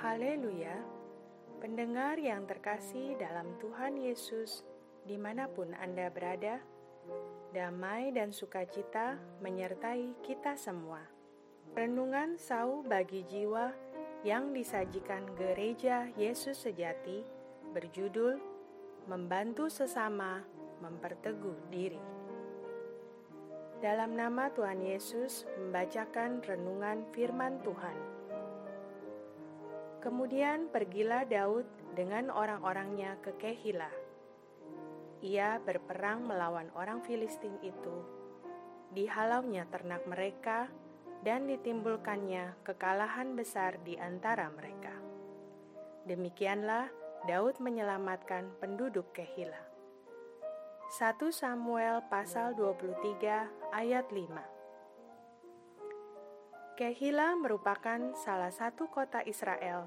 Haleluya, pendengar yang terkasih dalam Tuhan Yesus, di mana pun Anda berada, damai dan sukacita menyertai kita semua. Renungan sau bagi jiwa yang disajikan gereja Yesus sejati berjudul Membantu Sesama Memperteguh Diri. Dalam nama Tuhan Yesus membacakan renungan firman Tuhan. Kemudian pergilah Daud dengan orang-orangnya ke Kehila. Ia berperang melawan orang Filistin itu. Dihalaunya ternak mereka dan ditimbulkannya kekalahan besar di antara mereka. Demikianlah Daud menyelamatkan penduduk Kehila. 1 Samuel pasal 23 ayat 5 Kehila merupakan salah satu kota Israel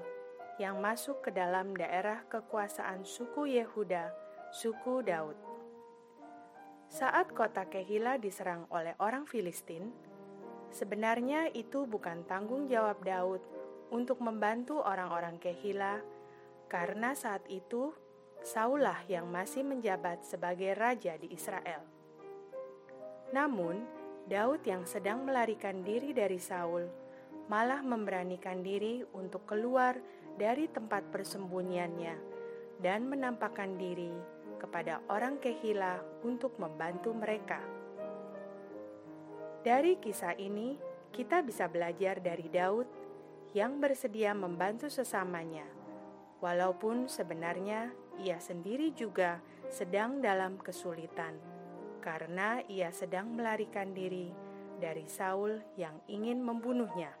yang masuk ke dalam daerah kekuasaan suku Yehuda, suku Daud. Saat kota Kehila diserang oleh orang Filistin, sebenarnya itu bukan tanggung jawab Daud untuk membantu orang-orang Kehila, karena saat itu Saulah yang masih menjabat sebagai raja di Israel. Namun, Daud yang sedang melarikan diri dari Saul malah memberanikan diri untuk keluar dari tempat persembunyiannya dan menampakkan diri kepada orang Kehila untuk membantu mereka. Dari kisah ini, kita bisa belajar dari Daud yang bersedia membantu sesamanya, walaupun sebenarnya ia sendiri juga sedang dalam kesulitan karena ia sedang melarikan diri dari Saul yang ingin membunuhnya.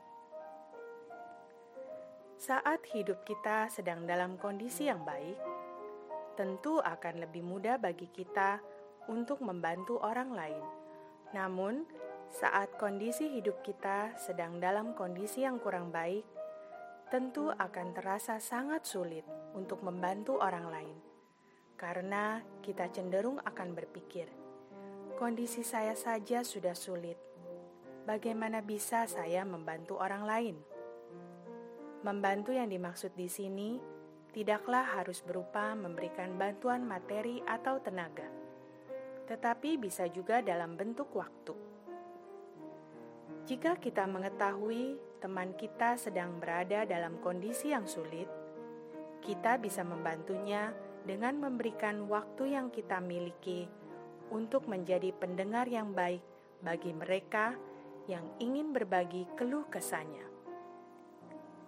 Saat hidup kita sedang dalam kondisi yang baik, tentu akan lebih mudah bagi kita untuk membantu orang lain. Namun, saat kondisi hidup kita sedang dalam kondisi yang kurang baik, tentu akan terasa sangat sulit untuk membantu orang lain, karena kita cenderung akan berpikir Kondisi saya saja sudah sulit. Bagaimana bisa saya membantu orang lain? Membantu yang dimaksud di sini tidaklah harus berupa memberikan bantuan materi atau tenaga, tetapi bisa juga dalam bentuk waktu. Jika kita mengetahui teman kita sedang berada dalam kondisi yang sulit, kita bisa membantunya dengan memberikan waktu yang kita miliki untuk menjadi pendengar yang baik bagi mereka yang ingin berbagi keluh kesahnya.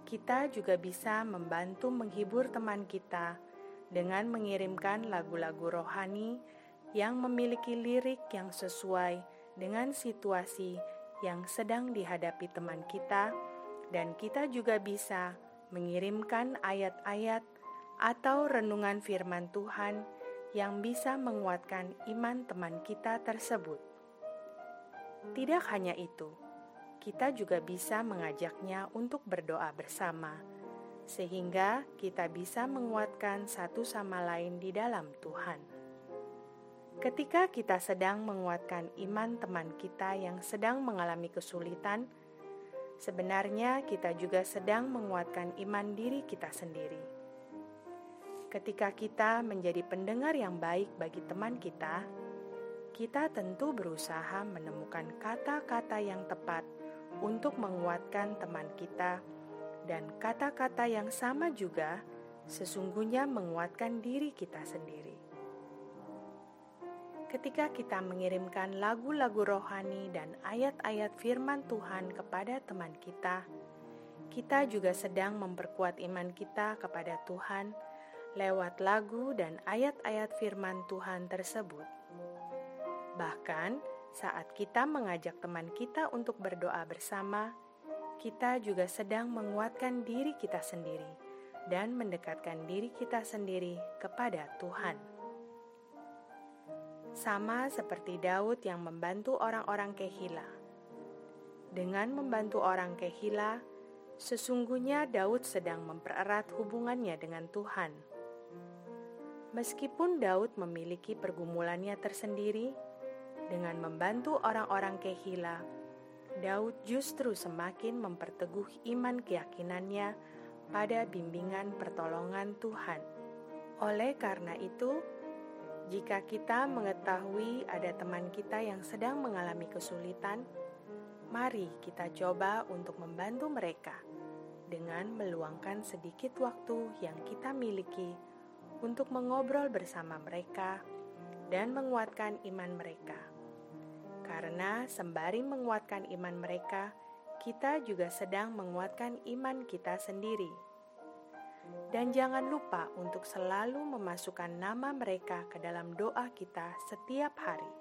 Kita juga bisa membantu menghibur teman kita dengan mengirimkan lagu-lagu rohani yang memiliki lirik yang sesuai dengan situasi yang sedang dihadapi teman kita, dan kita juga bisa mengirimkan ayat-ayat atau renungan firman Tuhan yang bisa menguatkan iman teman kita tersebut. Tidak hanya itu, kita juga bisa mengajaknya untuk berdoa bersama, sehingga kita bisa menguatkan satu sama lain di dalam Tuhan. Ketika kita sedang menguatkan iman teman kita yang sedang mengalami kesulitan, sebenarnya kita juga sedang menguatkan iman diri kita sendiri Ketika kita menjadi pendengar yang baik bagi teman kita, kita tentu berusaha menemukan kata-kata yang tepat untuk menguatkan teman kita, dan kata-kata yang sama juga sesungguhnya menguatkan diri kita sendiri. Ketika kita mengirimkan lagu-lagu rohani dan ayat-ayat firman Tuhan kepada teman kita, kita juga sedang memperkuat iman kita kepada Tuhan lewat lagu dan ayat-ayat firman Tuhan tersebut. Bahkan saat kita mengajak teman kita untuk berdoa bersama, kita juga sedang menguatkan diri kita sendiri dan mendekatkan diri kita sendiri kepada Tuhan. Sama seperti Daud yang membantu orang-orang Kehila. Dengan membantu orang Kehila, sesungguhnya Daud sedang mempererat hubungannya dengan Tuhan Meskipun Daud memiliki pergumulannya tersendiri, dengan membantu orang-orang Kehila, Daud justru semakin memperteguh iman keyakinannya pada bimbingan pertolongan Tuhan. Oleh karena itu, jika kita mengetahui ada teman kita yang sedang mengalami kesulitan, mari kita coba untuk membantu mereka dengan meluangkan sedikit waktu yang kita miliki untuk mengobrol bersama mereka dan menguatkan iman mereka. Karena sembari menguatkan iman mereka, kita juga sedang menguatkan iman kita sendiri. Dan jangan lupa untuk selalu memasukkan nama mereka ke dalam doa kita setiap hari,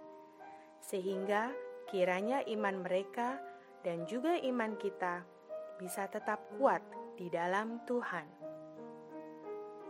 sehingga kiranya iman mereka dan juga iman kita bisa tetap kuat di dalam Tuhan.